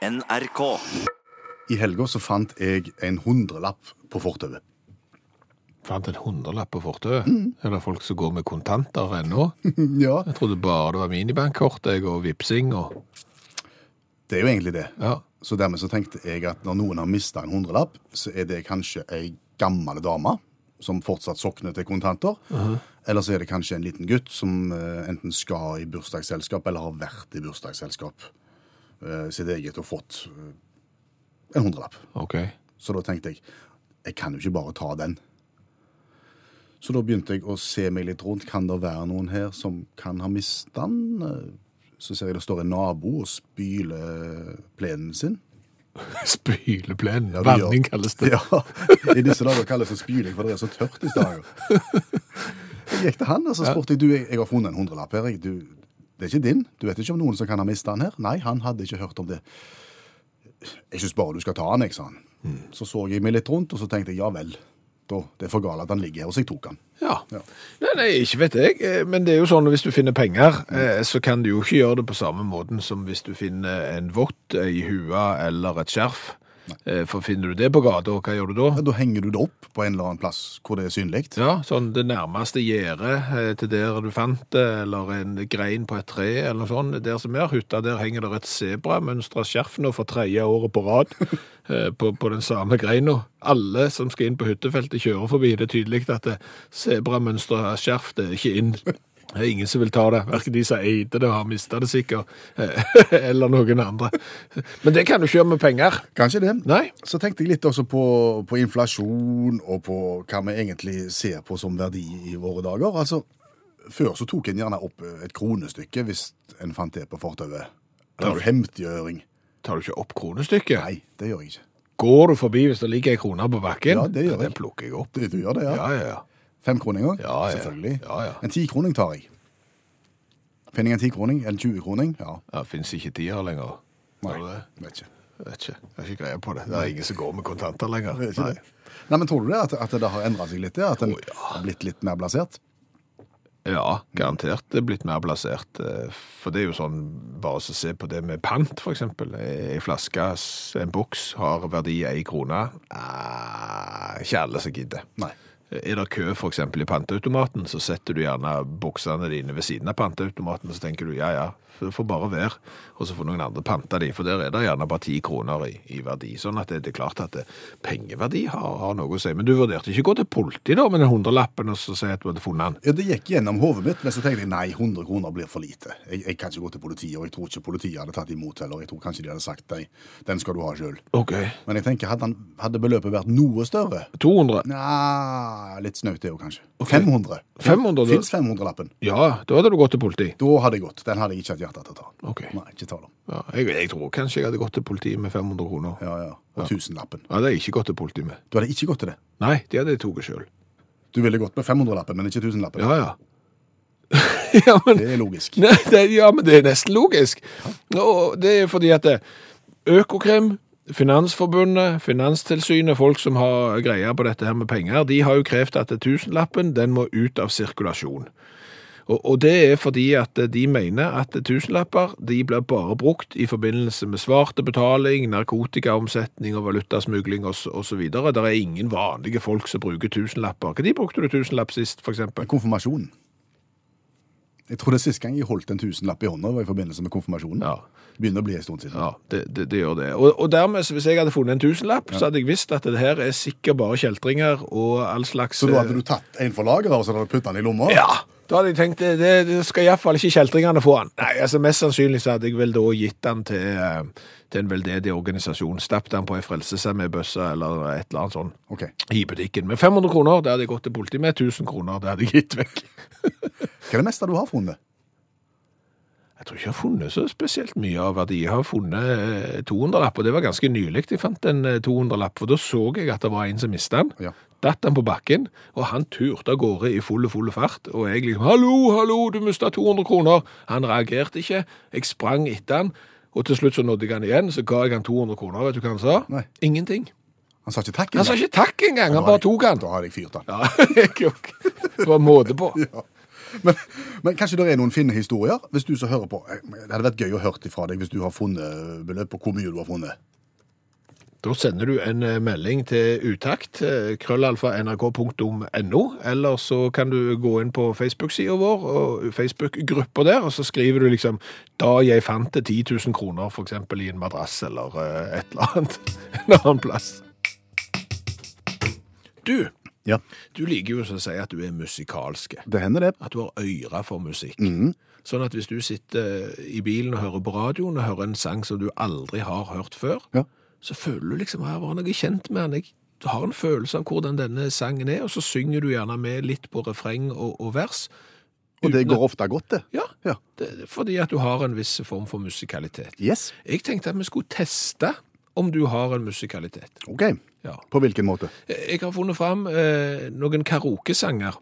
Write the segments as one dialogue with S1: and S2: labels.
S1: NRK.
S2: I helga så fant jeg en hundrelapp på fortauet.
S3: Fant en hundrelapp på fortauet. Er det folk som går med kontanter ennå?
S2: ja,
S3: Jeg trodde bare det var minibankkort jeg, og vipsing og
S2: det er jo egentlig det.
S3: Ja.
S2: Så dermed så tenkte jeg at når noen har mista en hundrelapp, så er det kanskje ei gammel dame som fortsatt sokner til kontanter. Eller så er det kanskje en liten gutt som eh, enten skal i bursdagsselskap eller har vært i bursdagsselskap sitt eget og fått eh, en hundrelapp.
S3: Okay.
S2: Så da tenkte jeg jeg kan jo ikke bare ta den. Så da begynte jeg å se meg litt rundt. Kan det være noen her som kan ha mista den? Eh, Så ser jeg det står en nabo og spyler plenen sin.
S3: Spyleplen.
S2: Ja,
S3: Vanning kalles det.
S2: Ja, I disse dager kalles det spyling, for det er så tørt disse dager. Jeg gikk til han og så spurte jeg, du, jeg, har funnet en hundrelapp her. Du, det er ikke din. Du vet ikke om noen som kan ha mista den her? Nei, han hadde ikke hørt om det. Jeg syns bare du skal ta den, jeg, sa han. Så så jeg meg litt rundt, og så tenkte jeg ja vel. Da, det er for galt at han ligger her, så jeg tok han.
S3: Ja.
S2: Ja.
S3: Nei, nei, ikke vet jeg. eh, Men det er jo sånn at hvis du finner penger, eh, så kan du jo ikke gjøre det på samme måten som hvis du finner en vott, ei hue eller et skjerf. Eh, For finner du det på gata, hva gjør du da?
S2: Ja, Da henger du det opp på en eller annen plass hvor det er synlig.
S3: Ja, sånn det nærmeste gjerdet eh, til der du fant det, eller en grein på et tre, eller noe sånt. Der som er hytta, der henger det et sebramønstra skjerf nå for tredje året på rad eh, på, på den samme greina. Alle som skal inn på hyttefeltet kjører forbi. Det er tydelig at sebramønstra skjerf det er ikke inn. Det er ingen som vil ta det. Hverken de som eide det, har mista det sikkert, eh, eller noen andre. Men det kan du ikke gjøre med penger.
S2: Kanskje det.
S3: Nei.
S2: Så tenkte jeg litt også på, på inflasjon, og på hva vi egentlig ser på som verdi i våre dager. Altså, Før så tok en gjerne opp et kronestykke hvis en fant det på fortauet. Eller en 50-øring.
S3: Tar du ikke opp kronestykket?
S2: Nei, det gjør jeg ikke.
S3: Går du forbi hvis det ligger ei krone på bakken?
S2: Ja, det gjør jeg.
S3: Den plukker jeg opp.
S2: Du, du gjør det, ja?
S3: Ja, ja, ja.
S2: Femkroning òg?
S3: Ja, ja.
S2: Selvfølgelig.
S3: Ja, ja.
S2: En tikroning tar jeg. Finner jeg en tikroning? En 20-kroning? Ja.
S3: Ja, Fins ikke tider lenger.
S2: Nei,
S3: det?
S2: vet ikke.
S3: Vet ikke. Jeg har ikke greie på det. Det er ingen som går med kontanter lenger.
S2: Det er
S3: Nei.
S2: det. Nei, men Tror du det, at, at det har endra seg litt? At en
S3: oh, ja.
S2: har blitt litt mer blasert?
S3: Ja, garantert det er blitt mer plassert. eh, For det er jo sånn, bare å se på det med pant, for eksempel. Ei flaske, en boks, har verdi ei krone. Ah, ikke alle som gidder.
S2: Nei.
S3: Er det kø eksempel i panteautomaten, så setter du gjerne boksene dine ved siden av panteautomaten, så tenker du, ja, ja, det får bare være, og så får noen andre panta de, for der er det gjerne bare 10 kroner i, i verdi. Sånn at det, det er klart at det, pengeverdi har, har noe å si. Men du vurderte ikke å gå til politi da, med den hundrelappen, og så si at du hadde funnet den?
S2: Ja, Det gikk gjennom hodet mitt, men så tenkte jeg nei, 100 kroner blir for lite. Jeg, jeg kan ikke gå til politiet, og jeg tror ikke politiet hadde tatt imot heller. Jeg tror kanskje de hadde sagt nei, den skal du ha sjøl.
S3: Okay.
S2: Men jeg tenker, hadde, han, hadde beløpet vært noe større?
S3: 200?
S2: Nja, litt snaut det jo kanskje. 500.
S3: 500, da?
S2: Fins 500-lappen.
S3: Ja, da hadde du gått til politi.
S2: Da hadde jeg gått. Den hadde jeg ikke hatt hjerte til å ta.
S3: Ok.
S2: Nei, ikke tale om.
S3: Ja, jeg, jeg tror kanskje jeg hadde gått til politiet med 500 kroner.
S2: Ja, ja. Og 1000-lappen.
S3: Ja, det hadde jeg ikke gått til politiet med.
S2: Du hadde ikke gått til det.
S3: Nei, de hadde jeg tatt sjøl.
S2: Du ville gått med 500-lappen, men ikke 1000-lappen.
S3: Ja, ja. ja, men
S2: Det er logisk.
S3: Nei, det, ja, men det er nesten logisk. Og det er fordi at det, Økokrim, Finansforbundet, Finanstilsynet, folk som har greia på dette her med penger, de har jo krevd at tusenlappen den må ut av sirkulasjon. Og, og det er fordi at de mener at tusenlapper de blir bare brukt i forbindelse med svarte betaling, narkotikaomsetning og valutasmugling videre. Det er ingen vanlige folk som bruker tusenlapper. Hva de brukte du tusenlapp sist, eksempel?
S2: Konfirmasjonen. Jeg tror det siste gang jeg holdt en tusenlapp i hånda, var i forbindelse med konfirmasjonen.
S3: Ja.
S2: Det begynner å bli en stund siden.
S3: Ja, det, det, det gjør det. Og, og dermed, hvis jeg hadde funnet en tusenlapp, så hadde jeg visst at det her er sikkert bare kjeltringer og all slags
S2: Så da hadde du tatt en for lageret, og så hadde du puttet den i lomma?
S3: Ja! Da hadde jeg tenkt det, det, skal iallfall ikke kjeltringene få han. Nei, altså Mest sannsynlig så hadde jeg vel da gitt han til, eh, til en veldedig organisasjon. Stappet han på ei Frelsesarmé-bøsse eller et eller annet sånn
S2: Ok.
S3: i butikken. Med 500 kroner, det hadde jeg gått til politiet med. 1000 kroner, det hadde jeg gitt vekk.
S2: Hva er det meste du har funnet?
S3: Jeg tror ikke jeg har funnet så spesielt mye av verdi. Jeg har funnet eh, 200-lapp, og det var ganske nylig jeg fant en eh, 200-lapp, for da så jeg at det var en som mistet den.
S2: Ja.
S3: Datt han på bakken, og han turte av gårde i full full fart, og jeg liksom, hallo, hallo, du mista 200 kroner. Han reagerte ikke, jeg sprang etter han, og til slutt så nådde jeg han igjen, så ga jeg han 200 kroner, vet du hva han sa?
S2: Nei.
S3: Ingenting.
S2: Han sa ikke takk engang?
S3: Han sa ikke takk engang, han bare tok han.
S2: Da hadde jeg fyrt han.
S3: Ja, jeg òg. Det var måte på.
S2: Ja. Men, men kanskje det er noen fine historier? Hvis du så hører på, eh, Det hadde vært gøy å høre fra deg hvis du har funnet beløp på hvor mye du har funnet.
S3: Da sender du en eh, melding til utakt, eh, krøllalfa nrk.no, eller så kan du gå inn på Facebook-sida vår og Facebook-gruppa der, og så skriver du liksom 'da jeg fant det 10 000 kroner', eksempel i en madrass eller eh, et eller annet en annen plass. Du,
S2: Ja,
S3: du liker jo så å si at du er musikalske.
S2: det hender det.
S3: At du har øyre for musikk.
S2: Mhm.
S3: Sånn at hvis du sitter i bilen og hører på radioen og hører en sang som du aldri har hørt før,
S2: Ja.
S3: Så føler du liksom her var var noe kjent med han. Jeg har en følelse av hvordan denne sangen er, og så synger du gjerne med litt på refreng og, og vers.
S2: Og det går ofte godt, det.
S3: Ja,
S2: Ja.
S3: det, fordi at du har en viss form for musikalitet.
S2: Yes.
S3: Jeg tenkte at vi skulle teste om du har en musikalitet.
S2: OK.
S3: Ja.
S2: På hvilken måte?
S3: Jeg har funnet fram eh, noen karaokesanger.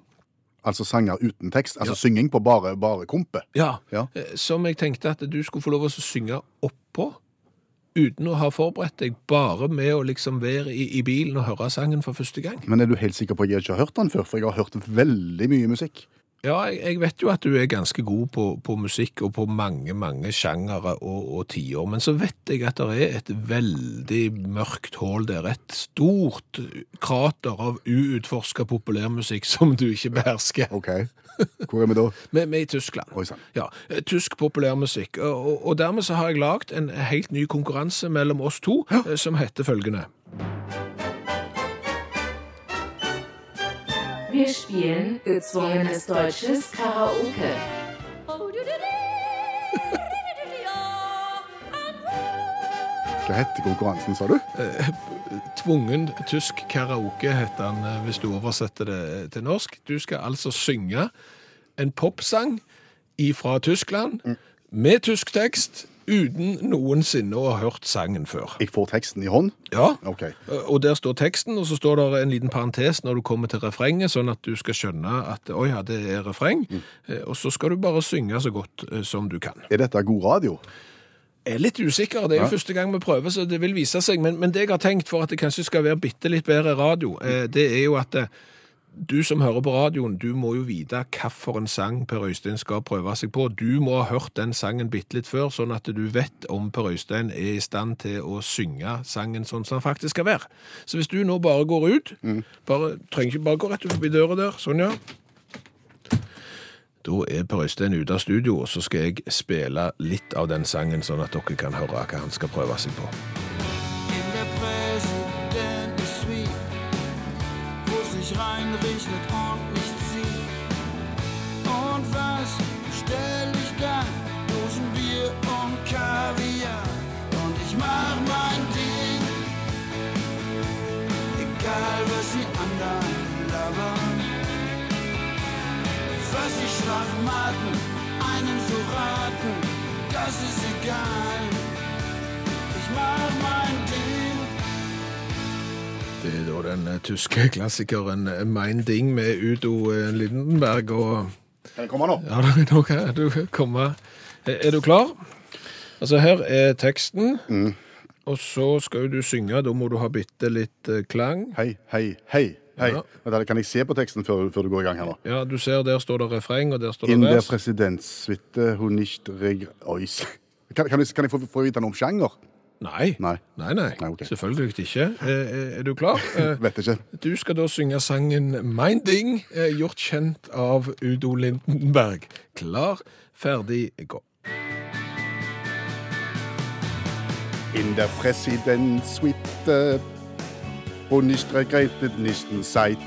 S2: Altså sanger uten tekst? Altså
S3: Ja.
S2: synging på bare, bare kompe?
S3: Ja,
S2: Ja.
S3: eh, som jeg tenkte at du skulle få lov å synge oppå, uten å ha forberedt deg, bare med å liksom være i, i bilen og høre sangen for første gang.
S2: Men er du helt sikker på at jeg ikke har hørt den før? For jeg har hørt veldig mye musikk.
S3: Ja, jeg, vet jo at du er ganske god på, på musikk og på mange, mange sjangere og, og tider, men så vet jeg at det er et veldig mørkt hål der, et stort krater av uutforska populærmusikk som du ikke behersker.
S2: OK. Hvor er vi da?
S3: Vi er i Tyskland.
S2: Oi.
S3: Ja, eh, tysk populærmusikk. Og, og, dermed så har jeg lagd en helt ny konkurranse mellom oss to, eh, som heter følgende.
S1: Wir spielen gezwungenes deutsches Karaoke.
S2: Hva heter konkurransen, sa du?
S3: Tvungen tysk karaoke heter den eh, hvis du oversetter det til norsk. Du skal altså synge en popsang fra Tyskland med tysk tekst uten noensinne å ha hørt sangen før.
S2: Jeg får teksten i hånd?
S3: Ja,
S2: OK.
S3: og der står teksten, og så står det en liten parentes når du kommer til refrenget, sånn at du skal skjønne at å ja, det er refreng. Eh, Og så skal du bare synge så godt eh, som du kan.
S2: Er dette god radio?
S3: Jeg er litt usikker, det er jo første gang vi prøver, så det vil vise seg. Men, men det jeg har tenkt for at det kanskje skal være bitte litt bedre radio, eh, det er jo at eh, du som hører på radioen, du må jo vite hvilken sang Per Øystein skal prøve seg på. Du må ha hørt den sangen bitte litt før, sånn at du vet om Per Øystein er i stand til å synge sangen sånn som den faktisk skal være. Så hvis du nå bare går ut, bare, trenger ikke bare gå rett forbi døra der, sånn ja. Da er Per Øystein ute av studio, og så skal jeg spille litt av den sangen, sånn at dere kan høre hva han skal prøve seg på.
S4: Was sie Schwachmaten einem so raten, das ist egal. Ich mach mein Ding.
S3: Det er da den eh, tyske klassikeren eh, Mein Ding med Udo eh, Lindenberg, og
S2: Kan jeg komme nå?
S3: ja, nå kan du komme. Er du klar? Altså, her er teksten, og så skal du synge, da må du ha bitte litt klang.
S2: Hei, hei, hei. Hei.
S3: Ja.
S2: Kan jeg se på teksten før, før du går i gang her nå?
S3: Ja, du ser der står det refreng, og der står det
S2: In der presidentsuite hun nicht reg... Oi. Kan, kan, jeg, kan jeg få, få vite noe om sjanger?
S3: Nei.
S2: Nei.
S3: Nei, nei.
S2: Nei, okay.
S3: Selvfølgelig ikke. Er, Er du klar? Eh,
S2: Vet ikke.
S3: Du skal da synge sangen Mein Ding, eh, gjort kjent av Udo Lindenberg. Klar, ferdig, gå.
S2: In der Präsidentssuite wo nicht regrettet nicht Seid.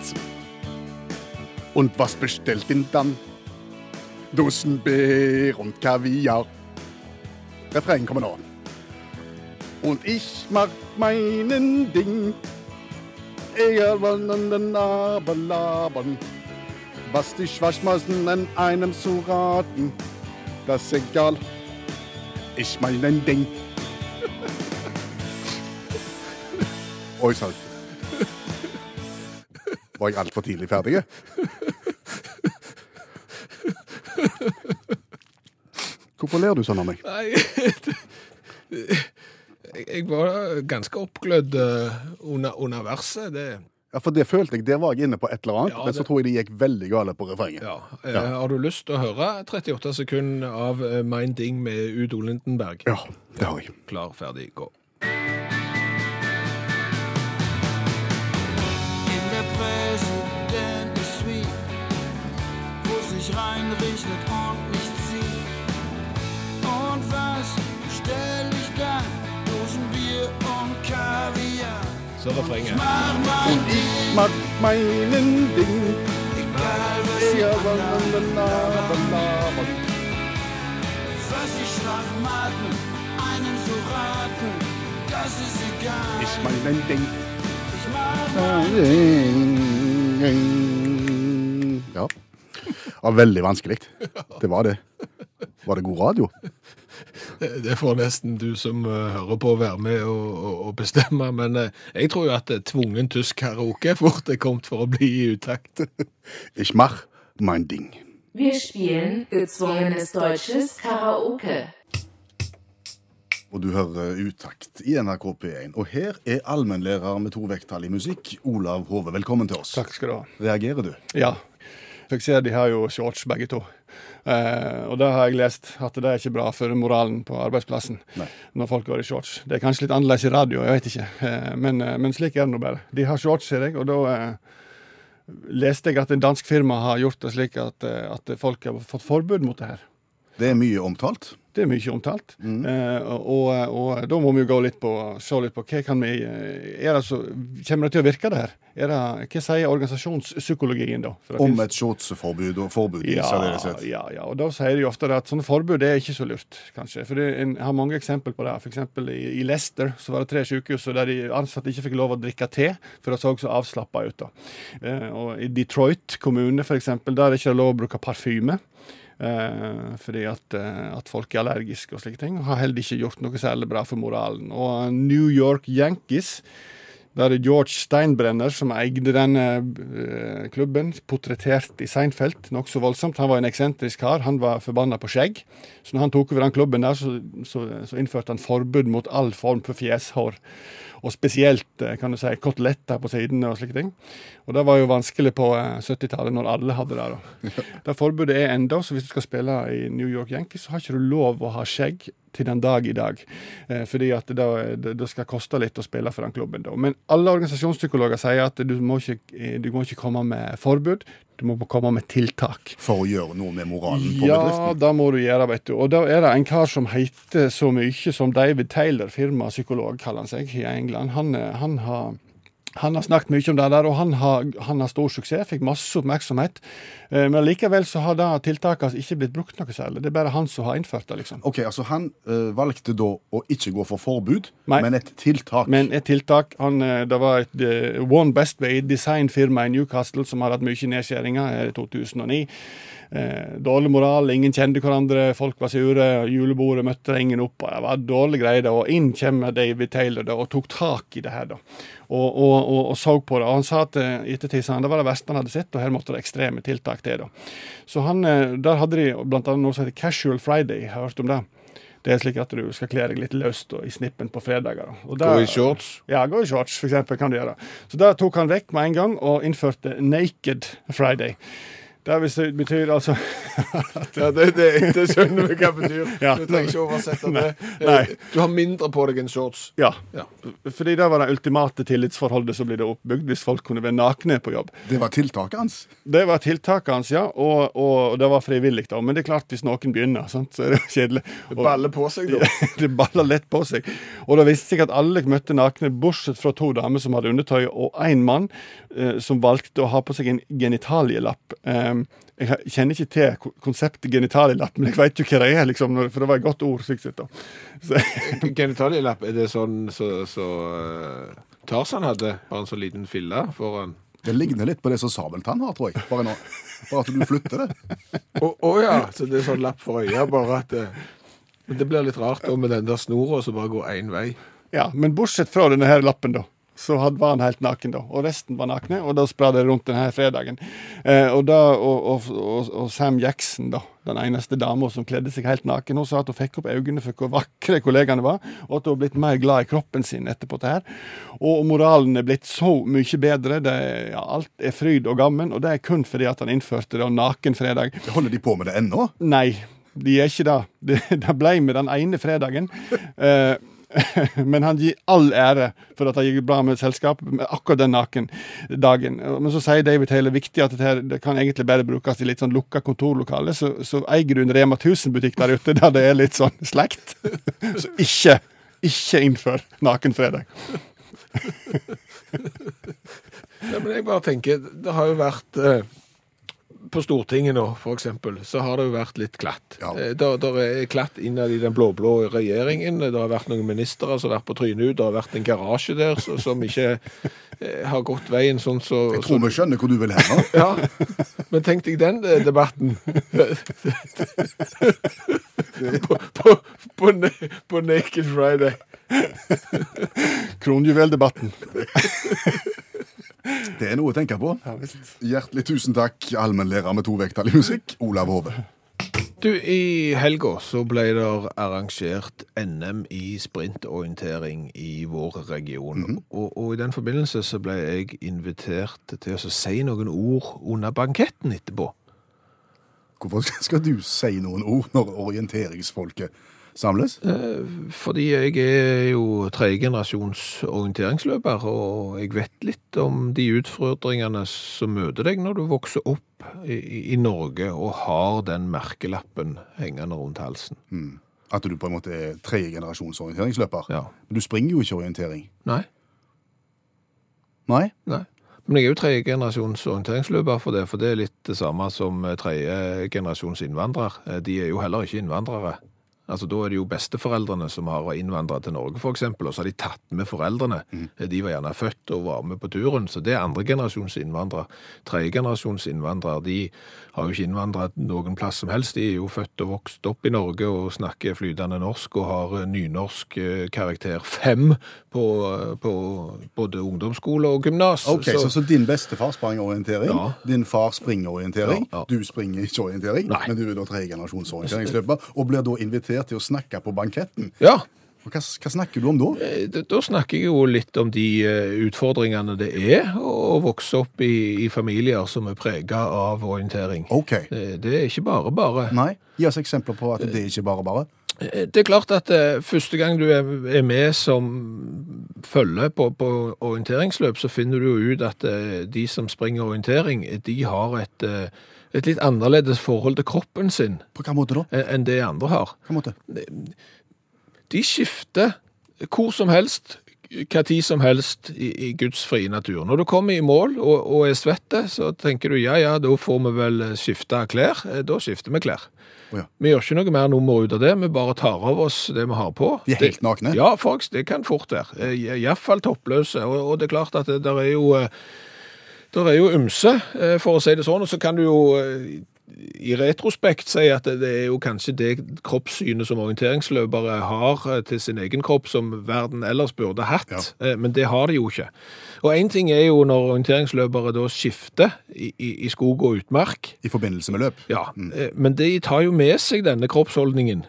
S2: Und was bestellt ihn dann? Dussenbeer und Kaviar. Refrain kommer nå. Und ich mach meinen Ding. Egal wann an den aber labern. Was die Schwaschmassen an einem zu raten. Das ist egal. Ich meinen Ding. Sann. Var jeg altfor tidlig ferdig? Hvorfor ler du sånn av meg?
S3: Nei, jeg var ganske oppglødd eh, under, under verset. Det,
S2: Ja, For det følte jeg, der var jeg inne på et eller annet,
S3: Ja,
S2: men så tror jeg det gikk veldig gale på refrenget.
S3: Ja. ja. Har du lyst til å høre 38 sekunder av Mind Ding med Udo Lindenberg?
S2: Ja, det har jeg.
S3: Klar, ferdig, gå.
S4: Kaviar.
S3: Så refrenget.
S4: Mach mein Ding,
S2: Mach meinen Ding.
S4: egal was
S2: Ja,
S4: die
S2: la,
S4: anderen
S2: la, la, la, la.
S4: Was die Schwachmaten einem so raten, das ist egal.
S2: Ich meinen Ding.
S4: Ich mach
S2: Ja. Var veldig vanskelig. Det var det. Var det god radio?
S3: Det får nesten du som eh, hører på være med og bestemme, men eh, jeg tror jo at eh, tvungen tysk karaoke fort er kommet for å bli i utakt.
S2: Ich mach mein Ding.
S1: Wir spielen gezwungenes deutsches Karaoke.
S2: Og du hører Utakt i NRK P1. Og her er allmennlærer med to vekttall i musikk, Olav Hove. Velkommen til oss.
S5: Takk skal du ha.
S2: Reagerer du?
S5: Ja. Jeg ser de har jo shorts begge to. Eh, og da har jeg lest at det er ikke bra for moralen på arbeidsplassen
S2: Nei.
S5: når folk går i shorts. Det er kanskje litt annerledes i radio, jeg vet ikke. Eh, men, eh, men slik er det nå bare. De har shorts, ser jeg, og da eh, leste jeg at en dansk firma har gjort det slik at, eh, at folk har fått forbud mot det her.
S2: Det er mye omtalt.
S5: Det er mye omtalt. Eh, og, og da må vi jo gå litt på, se litt på hva kan vi eh, er det så, Kommer det til å virke, det her? Er det, hva sier organisasjonspsykologien, da? Det
S2: Om et shortsforbud og forbud
S5: ja, ja, ja, og da sier de ofte at sånne forbud er ikke så lurt, kanskje. For det, en har mange eksempler på det. Eksempel i, i Leicester så var det tre sykehus der de ansatte ikke fikk lov å drikke te, for det så så avslappa ut. da. Eh, og I Detroit kommune eksempel, der er det ikke lov å bruke parfyme. Eh, fordi at, eh, at folk er allergiske og slike ting. og Har heller ikke gjort noe særlig bra for moralen. Og New York Yankees da er det George Steinbrenner som eide denne eh, klubben, portrettert i Seinfeld nokså voldsomt. Han var en eksentrisk kar, han var forbanna på skjegg. Så når han tok over den klubben der, så, så, så innførte han forbud mot all form for fjeshår. Og spesielt eh, kan du si, koteletter på sidene og slike ting. Og det var jo vanskelig på eh, 70-tallet, når alle hadde det. da. Det forbudet er enda, så hvis du skal spille i New York Yankees, så har ikke du lov å ha skjegg til den dag i dag. Eh, fordi at det, det, det skal koste litt å spille for den klubben. da. Men alle organisasjonspsykologer sier at du må ikke, eh, du må ikke komme med forbud, du må komme med tiltak.
S2: For å gjøre noe med moralen på
S5: Ja,
S2: bedriften.
S5: det må du gjøre, vet du. Og da er det en kar som heter så mye som David Taylor, firmapsykolog, kaller han seg, i England. Han, eh, han har han har snakket mye om det der, og han har, han har stor suksess, fikk masse oppmerksomhet. Eh, Men likevel så har det tiltaket ikke blitt brukt noe særlig. Det er bare han som har innført det, liksom.
S2: Ok, altså Han øh, valgte da å ikke gå for forbud,
S5: Nei.
S2: men et tiltak.
S5: Men et tiltak han, eh, Det var et uh, One Best Way design-firma i Newcastle som har hatt mye nedskjæringer i 2009. Eh, dårlig moral, ingen kjente hverandre, folk var sure, julebordet møtte ingen opp. Det var dårlige greier. da, og Inn kommer David Taylor da, og tok tak i det her. da, og, og, og, og så på det. og Han sa at eh, ettertid sa han, det var det verste han hadde sett, og her måtte det ekstreme tiltak til. da. Så han, eh, Der hadde de annet noe som heter Casual Friday. Har hørt om det? Det er slik at du skal kle deg litt løst og i snippen på fredager.
S3: Gå i shorts.
S5: ja, gå i shorts, for eksempel, kan du gjøre. Så det tok han vekk med en gang, og innførte Naked Friday. Det si- betyr altså
S3: Ja, det, det, det skjønner vi hva det betyr.
S5: Ja.
S3: Du trenger ikke oversette det.
S5: Nei.
S3: Du har mindre på deg enn shorts.
S5: Ja.
S3: Ja.
S5: Fordi det var det ultimate tillitsforholdet som ble det oppbygd, hvis folk kunne være nakne på jobb.
S2: Det var tiltaket hans.
S5: Det var tiltaket hans, ja, og, og det var frivillig, da. Men det er klart, hvis noen begynner, sant, så er det kjedelig.
S3: Det baller på seg, da.
S5: det baller lett på seg. Og det viste seg at alle møtte nakne, bortsett fra to damer som hadde undertøy, og én mann eh, som valgte å ha på seg en genitalielapp. Um, jeg kjenner ikke til ko- konseptet genitalielapp, men jeg vet jo hva det er, liksom, for det var et godt ord. slik sett da. Så,
S3: Genitalielapp, er det sånn så, så uh, Tarzan hadde? Bare en så liten fille foran?
S2: Det ligner litt på det som Sabeltann har, tror jeg. Bare, nå, bare at du flytter det.
S3: Å å ja, så det er sånn lapp for øya, bare at uh, Men det blir litt rart da med den der snora som bare går én vei.
S5: ja, men bortsett fra denne her lappen, da. Så var han helt naken, da. Og resten var nakne, og da spredde det rundt denne fredagen. Eh, og, da, og, og, og, Sam Jackson, da, den eneste dama som kledde seg helt naken, hun sa at hun fikk opp øynene for hvor vakre kollegaene var, og at hun har blitt mer glad i kroppen sin etterpå det her. Og moralen er blitt så mye bedre. Det er, ja, alt er fryd og gammen, og det er kun fordi at han innførte det nakenfredag.
S2: Holder de på med det ennå?
S5: Nei, de er ikke det. Det, det ble med den ene fredagen. Eh, men han gir all ære for at det gikk bra med selskap med akkurat den naken dagen. Men så sier David Taylor viktig at dette det kan egentlig bare brukes i litt sånn lukka kontorlokale. Så, så eier du en Rema 1000-butikk der ute der det er litt sånn slekt. Så ikke, ikke innfør nakenfredag.
S3: Ja, men jeg bare tenker, det har jo vært eh, på Stortinget nå, for eksempel, så har det jo vært litt klatt.
S2: Ja.
S3: Det Der, der er klatt innad i den blå-blå regjeringen. Det har vært noen ministre som har vært på trynet ut. Det har vært en garasje der så, som ikke eh, har gått veien sånn så
S2: Jeg tror vi skjønner hvor du vil hen.
S3: Ja, men tenk deg den eh, debatten. på, på, på, på Naked Friday.
S5: Kronjuveldebatten.
S2: Det er noe å tenke på. Hjertelig tusen takk, allmennlærer med to vekttall i musikk, Olav Hove.
S3: Du, I helga så ble det arrangert NM i sprintorientering i vår region. og, og i den forbindelse så ble jeg invitert til å si noen ord under banketten etterpå.
S2: Hvorfor skal du si noen ord når orienteringsfolket samles?
S3: Fordi jeg er jo tredjegenerasjons orienteringsløper, og jeg vet litt om de utfordringene som møter deg når du vokser opp i, i Norge og har den merkelappen hengende rundt halsen.
S2: At du på en måte er tredjegenerasjons orienteringsløper?
S3: Ja.
S2: Men du springer jo ikke orientering.
S3: Nei,
S2: Nei?
S3: nei. Men jeg er jo tredje generasjons orienteringsløper for det, for det er litt det samme som tredje generasjons innvandrer. Eh, De er jo heller ikke innvandrere. Altså, Da er det jo besteforeldrene som har innvandret til Norge, eksempel, og så har de tatt med foreldrene. De var gjerne født og var med på turen, så det er andre generasjons innvandrere. Tredjegenerasjons innvandrere, de har jo ikke innvandret noen plass som helst. De er jo født og vokst opp i Norge og snakker flytende norsk og har eh, nynorsk eh, karakter fem på, eh, på både ungdomsskole og gymnas.
S2: Ok, så, så din bestefar sprang orientering,
S3: Ja.
S2: din far springer orientering,
S3: Ja, ja.
S2: du springer ikke orientering,
S3: Nei.
S2: men du er da tredje generasjons orienteringsløper, og blir da invitert til å snakke på banketten.
S3: Ja,
S2: Og Hva, hva snakker du om da?
S3: Eh, Da da snakker jeg jo litt om de eh, utfordringene det er å vokse opp i, i familier som er prega av orientering.
S2: Ok.
S3: Det, det er ikke bare bare.
S2: Nei, gi oss eksempler på at det er ikke bare bare.
S3: Eh, Det er klart at eh, første gang du er, med som følge på, på orienteringsløp, så finner du jo ut at eh, de som springer orientering, de har et, eh, et litt annerledes forhold til kroppen sin
S2: På hva måte da?
S3: eh, enn det andre har.
S2: Hva måte?
S3: De skifter hvor som helst, hva tid som helst i, i Guds frie natur. Når du kommer i mål og, og er svette, så tenker du ja, ja, da får vi vel skifte klær. Eh, Da skifter vi klær.
S2: Oh, ja.
S3: Vi gjør ikke noe mer nummer ut av det, vi bare tar av oss det vi har på.
S2: De er helt nakne?
S3: Ja, faktisk, det kan fort være. Eh, Iallfall toppløse. Og, og det er klart at det der er jo der er jo ymse, eh, for å si det sånn, og så kan du jo eh, i retrospekt si at det er jo kanskje det kroppssynet som orienteringsløpere har eh, til sin egen kropp som verden ellers burde hatt,
S2: Ja.
S3: Men det har de jo ikke. Og en ting er jo når orienteringsløpere da skifter i, i, i skog og utmark,
S2: I forbindelse med løp?
S3: ja, mm. men de tar jo med seg denne kroppsholdningen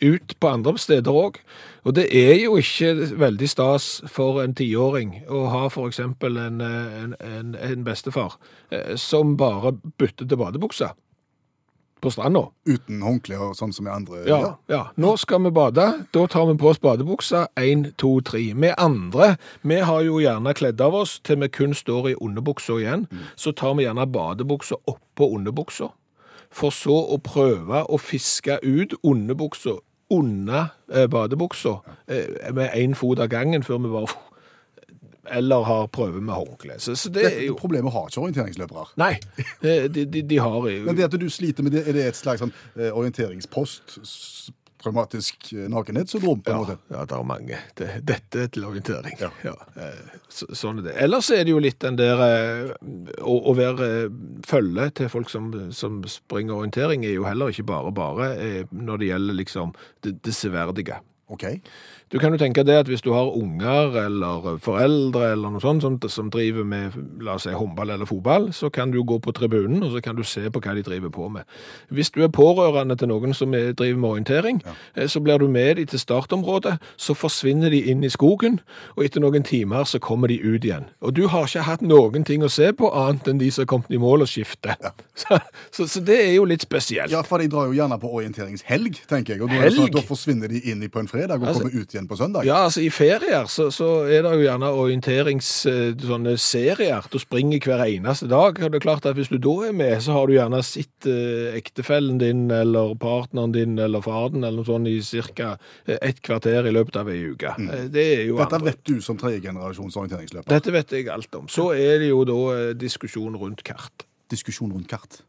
S3: ut på andre steder òg. Og det er jo ikke veldig stas for en tiåring å ha eksempel en, en, en, en bestefar eh, som bare bytter til badebuksa på stranda.
S2: Uten håndklær, sånn som vi andre
S3: Ja,
S2: gjør?
S3: ja. Nå skal vi bade. Da tar vi på oss badebuksa. Én, to, tre. Vi andre vi har jo gjerne kledd av oss til vi kun står i underbuksa igjen. Så tar vi gjerne badebuksa oppå underbuksa. For så å prøve å fiske ut underbuksa under eh, badebuksa eh, med én fot av gangen før vi var Eller har prøve med håndkle. Så, så det er jo
S2: problemet har ikke orienteringsløpere.
S3: Nei, eh, de, de, de har jo
S2: Men det at du sliter med det, er det et slags sånn, eh, orienteringspost? Traumatisk eh, nakenhetssyndrom, på en
S3: Ja,
S2: måte?
S3: ja, det er mange. Det, dette er til orientering.
S2: Ja.
S3: Ja. eh, så, sånn er det. Ellers er det jo litt den der eh, å, å være følge til folk som, som springer orientering, er jo heller ikke bare bare når det gjelder liksom det, det severdige.
S2: OK.
S3: Du kan jo tenke det at hvis du har unger eller foreldre eller noe sånt som, som driver med la oss si, håndball eller fotball, så kan du gå på tribunen og så kan du se på hva de driver på med. Hvis du er pårørende til noen som er, driver med orientering, ja. så blir du med de til startområdet, så forsvinner de inn i skogen, og etter noen timer så kommer de ut igjen. Og du har ikke hatt noen ting å se på annet enn de som har kommet i mål og skifter. Så, så, så det er jo litt spesielt.
S2: Ja, for de drar jo gjerne på orienteringshelg, tenker jeg. Og da, sånn
S3: Helg?
S2: Så, da forsvinner de inn på en fredag og
S3: Altså-
S2: kommer ut igjen på søndag.
S3: Ja, altså I ferier så, så er det jo gjerne orienteringsserier. eh. Du springer hver eneste dag. og det er klart at Hvis du da er med, så har du gjerne sett eh, ektefellen din eller partneren din eller faren eller noe sånt i ca. ett kvarter i løpet av ei uke. Mm. Det er jo.
S2: Dette
S3: andre.
S2: vet du som tredjegenerasjons orienteringsløper.
S3: Dette vet jeg alt om. Så er det jo da eh, diskusjon rundt kart.
S2: Diskusjon rundt kart.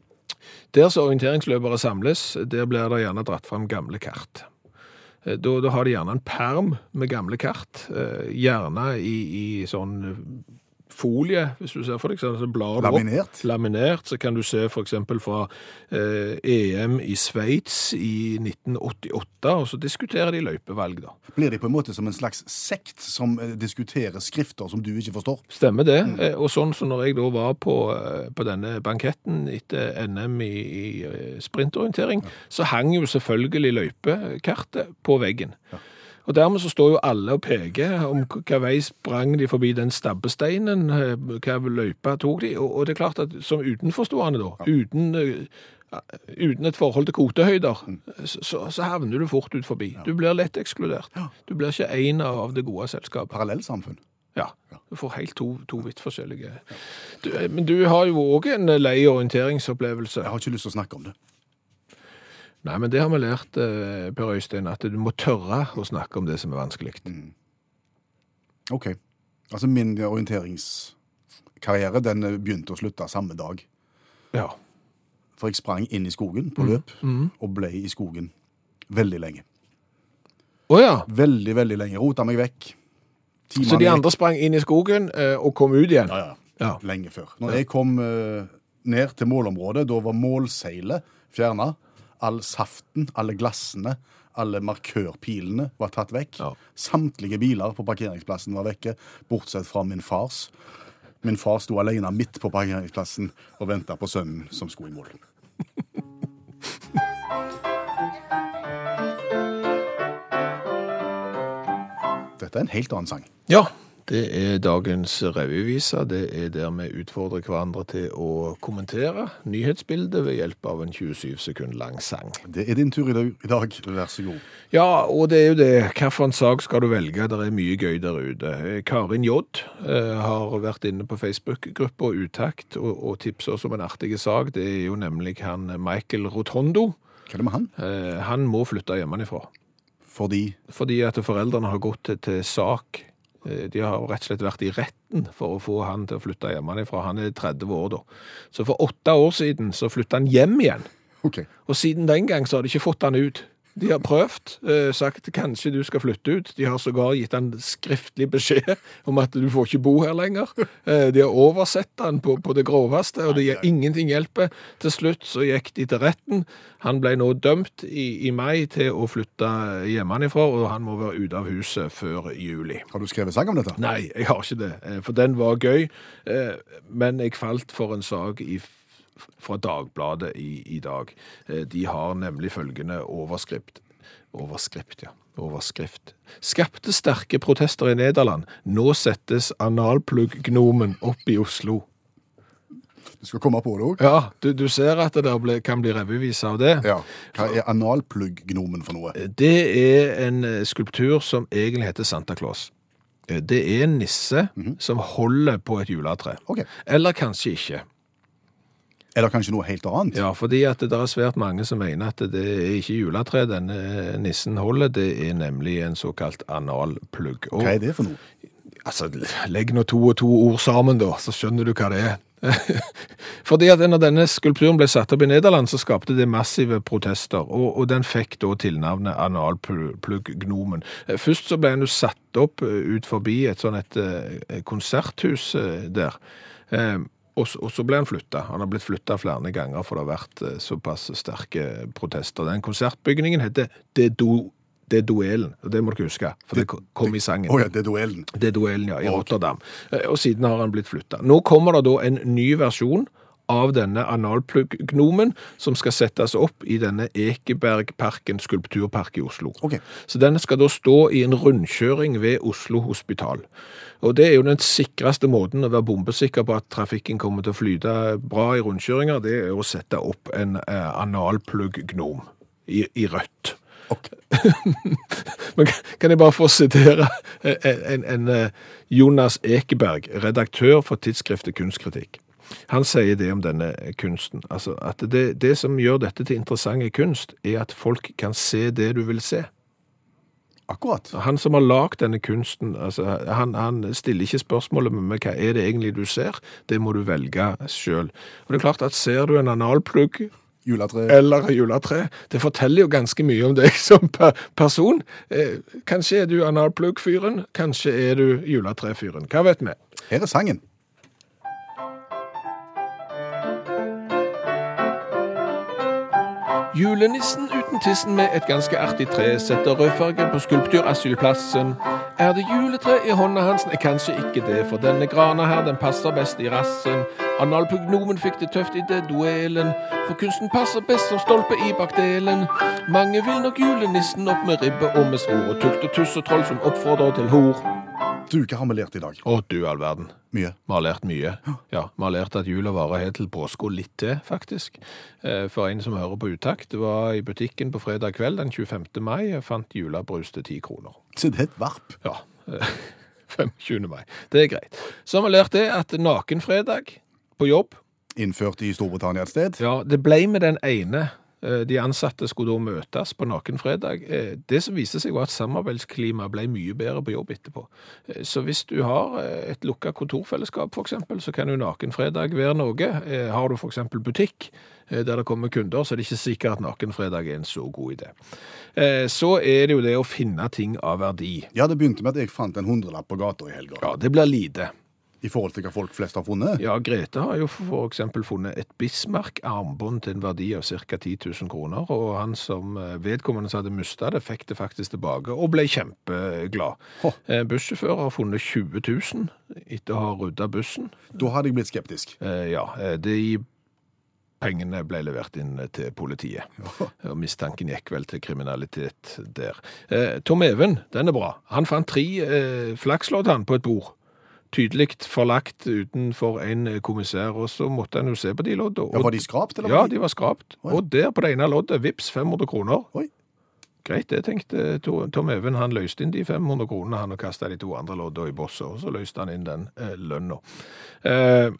S3: Der som orienteringsløpere samles, der blir det gjerne dratt fram gamle kart. Eh, Da, da har de gjerne en perm med gamle kart, eh, gjerne i, i sånn folie, hvis du ser for deg, sånn så opp.
S2: Laminert.
S3: Laminert, så kan du se eksempel fra eh, EM i Sveits i 1988, og så diskuterer de løypevalg da.
S2: Blir de på en måte som en slags sekt som eh, diskuterer skrifter som du ikke forstår?
S3: Stemmer det. Mm. Og sånn som når jeg da var på, eh, på denne banketten etter NM i, i sprintorientering, sprintorientering, så hang jo selvfølgelig løypekartet på veggen. Og dermed så står jo alle og peker om hva vei sprang de forbi den stabbesteinen, eh, hva løypa tok de, og, det er klart at som utenforstående da, uten, eh, uten et forhold til kvotehøyder, så, så, så havner du fort ut forbi. Du blir lett ekskludert. Du blir ikke en av det gode selskapet.
S2: Parallellsamfunn.
S3: Ja, du får helt to, to vidt forskjellige. Du, eh, men du har jo òg en lei orienteringsopplevelse.
S2: Jeg har ikke lyst til å snakke om det.
S3: Nei, men det har vi lært, eh, Per Øystein, at du må tørre å snakke om det som er vanskelig.
S2: OK. Altså, min orienteringskarriere den eh, begynte og slutta samme dag.
S3: Ja.
S2: For jeg sprang inn i skogen på løp, og ble i skogen veldig lenge.
S3: Å ja.
S2: Veldig, veldig lenge. Rota meg vekk. Timene
S3: Så de andre sprang inn i skogen eh, og kom ut igjen?
S2: Ja, ja.
S3: Ja.
S2: Lenge før. Når jeg kom eh, ned til målområdet, da var målseilet fjerna. All saften, alle glassene, alle markørpilene var tatt vekk.
S3: Ja.
S2: Samtlige biler på parkeringsplassen var vekke, bortsett fra min fars. Min far sto alene midt på parkeringsplassen og venta på sønnen som skulle i mål. Dette er en helt annen sang.
S3: Ja. Det er dagens revyvise. Det er der vi utfordrer hverandre til å kommentere nyhetsbildet ved hjelp av en 27 sekund lang sang.
S2: Det er din tur i dag. Vær så god.
S3: Ja, og det er jo det. Hvilken sak skal du velge? Det er mye gøy der ute. Eh, Karin J eh, har vært inne på Facebook-gruppa Utakt og, og tipser oss om en artig sak. Det er jo nemlig han Michael Rotondo.
S2: Hva er det med han?
S3: Eh, han må flytte hjemmefra.
S2: Fordi
S3: Fordi at foreldrene har gått til, til sak. Eh, De har rett og slett vært i retten for å få han til å flytte hjemmefra. Han er 30 år da. Så for åtte år siden så flytta han hjem igjen.
S2: Okay.
S3: Og siden den gang så har de ikke fått han ut. De har prøvd, eh, sagt kanskje du skal flytte ut. De har sågar gitt han skriftlig beskjed om at du får ikke bo her lenger. Eh, de har oversett han på, på det groveste, og det gir ingenting hjelpe. Til slutt så gikk de til retten. Han ble nå dømt i, i mai til å flytte hjemmefra, og han må være ute av huset før juli.
S2: Har du skrevet sang om dette?
S3: Nei, jeg har ikke det, eh, for den var gøy. eh, Men jeg falt for en sak i, fra Dagbladet i, i dag. Eh, De har nemlig følgende overskrift. Overskrift, ja. Overskrift. Skapte sterke protester i Nederland. Nå settes analplugg-gnomen opp i Oslo.
S2: Du skal komme på det òg?
S3: Ja, du, du ser at det der ble, kan bli revyvise av det.
S2: Ja. Hva er analplugg-gnomen for noe?
S3: Det er en eh, skulptur som egentlig heter Santa Claus. Eh, Det er en nisse som holder på et juletre.
S2: Okay.
S3: Eller kanskje ikke.
S2: Er det kanskje noe helt annet?
S3: Ja, fordi at det er svært mange som mener at det er ikke juletre denne nissen holder, det er nemlig en såkalt analplugg. Og,
S2: Hva er det for noe?
S3: Altså, legg nå to og to ord sammen da, så skjønner du hva det er. Fordi at når denne skulpturen ble satt opp i Nederland, så skapte det massive protester, og, og den fikk da tilnavnet analplugg-gnomen. Først så ble den jo satt opp eh, ut forbi et sånn et eh, konserthus eh, der. Og, og så ble han flytta. Han har blitt flytta flere ganger, for det har vært eh, såpass sterke protester. Den konsertbygningen heter Det, Do, det er duellen, og det må dere huske, for det kom i sangen.
S2: Oh ja, det er duellen.
S3: Det er duellen, ja, i Rotterdam. Eh, Og siden har han blitt flytta. Nå kommer det da en ny versjon av denne analplugg-gnomen som skal settes opp i denne Ekebergparken skulpturpark i Oslo.
S2: Okay.
S3: Så den skal da stå i en rundkjøring ved Oslo Hospital. Og det er jo den sikreste måten å være bombesikker på at trafikken kommer til å flyte bra i rundkjøringer, det er å sette opp en eh, analplugg-gnom i, i rødt.
S2: Ok.
S3: Men kan- jeg bare få sitere en, en, en eh, Jonas Ekeberg, redaktør for tidsskriftet Kunstkritikk. Han sier det om denne kunsten, altså at det, det som gjør dette til interessant kunst, er at folk kan se det du vil se.
S2: Akkurat.
S3: Han som har lagd denne kunsten, altså, han, han stiller ikke spørsmålet med hva er det egentlig du ser? Det må du velge selv. Og det er klart at ser du en analplugg
S2: Juletre.
S3: eller et juletre. Det forteller jo ganske mye om deg som per person. Eh, kanskje er du analplugg-fyren, kanskje er du juletre-fyren. Hva vet vi?
S2: Her er sangen.
S3: Julenissen uten tissen med et ganske artig tre setter rødfarge på skulpturasylplassen. Er det juletre i hånda hans? Nei, kanskje ikke det, for denne grana her, den passer best i rassen. Analpugnomen fikk det tøft i det duellen, for kunsten passer best som stolpe i bakdelen. Mange vil nok julenissen opp med ribbe og med svor, og tukt og tuss og troll som oppfordrer til hor.
S2: Du, hva har vi lært i dag?
S3: Å, du all verden.
S2: Mye.
S3: Vi har lært mye. Ja, Vi har lært at jula varer helt til påske og litt til, faktisk. Eh, For en som hører på utakt, det var i butikken på fredag kveld den 25. mai, og fant julebrus til 10 kroner.
S2: Så det er et varp.
S3: Ja, eh, 25. mai. Det er greit. Så har vi lært det at nakenfredag på jobb,
S2: Innført i Storbritannia et sted.
S3: ja, det ble med den ene. Eh, De ansatte skulle da møtes på nakenfredag. Eh, Det som viste seg var at samarbeidsklimaet ble mye bedre på jobb etterpå. Eh, Så hvis du har et lukka kontorfellesskap eksempel, så kan jo nakenfredag være noe. Har du eksempel butikk der det kommer kunder, så er det ikke sikkert at nakenfredag er en så god idé. Så er det jo det å finne ting av verdi.
S2: Ja, det begynte med at jeg fant en hundrelapp på gata i helga.
S3: Ja, det blir lite.
S2: I forhold til hva folk flest har funnet.
S3: Ja, Grete har jo eksempel funnet et Bismarck-armbånd til en verdi av ca. 10 000 kroner, og han som eh, vedkommende som hadde mista det, fikk det faktisk tilbake, og ble kjempeglad.
S2: Hå.
S3: Eh, Bussjåfør har funnet 20 000 etter å ha rydda bussen.
S2: Da hadde jeg blitt skeptisk.
S3: Eh, Ja, de pengene ble levert inn til politiet, og mistanken gikk vel til kriminalitet der. Eh, Tom Even, den er bra. Han fant tre eh, flakslodd på et bord tydelig forlagt utenfor en kommissær, og så måtte han jo se på de loddene.
S2: Ja, var de skrapt, eller?
S3: Ja, de var skrapt.
S2: Oi.
S3: Og der på det ene loddet, vips 500 kroner.
S2: Oi.
S3: Greit, det tenkte Tom Even. Han løste inn de 500 kronene, han og kasta de to andre loddene i bosset, og så løste han inn den eh, lønna. Eh,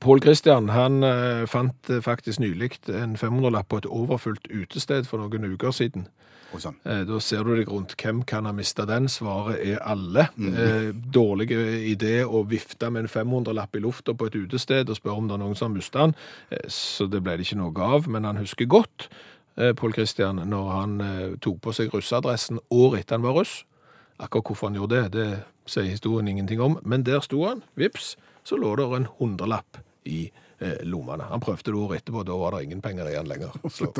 S3: Pål Christian han eh, fant eh, faktisk nylig en 500-lapp på et overfullt utested for noen uker siden.
S2: Oi sann.
S3: Eh, Da ser du deg rundt. Hvem kan ha mista den? Svaret er alle. Eh, dårlig idé å vifte med en 500-lapp i lufta på et utested og spørre om det er noen som har mista den. Eh, så det ble det ikke noe av. Men han husker godt eh, Pål Christian når han tok på seg russeadressen året etter han var russ. Akkurat hvorfor han gjorde det, det sier historien ingenting om. Men der sto han. Vips, så lå det en hundrelapp i eh, lommene. Han prøvde det året etterpå, da var det ingen penger igjen lenger. Så.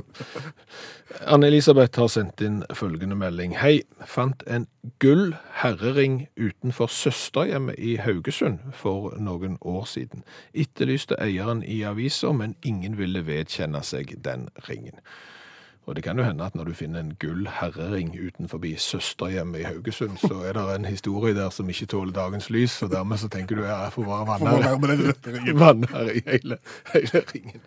S3: Anne-Elisabeth har sendt inn følgende melding. Hei, fant en gull herrering utenfor søsterhjemmet i Haugesund for noen år siden. Etterlyste eieren i aviser, men ingen ville vedkjenne seg den ringen. Og det kan jo hende at når du finner en gull herrering utenfor søsterhjemmet i Haugesund, så er det en historie der som ikke tåler dagens lys, og dermed så tenker du ja, jeg får
S2: være med den rette ringen?
S3: i hele, hele ringen.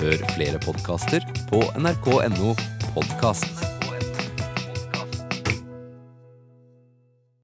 S6: Hør flere podkaster på nrk.no podkast.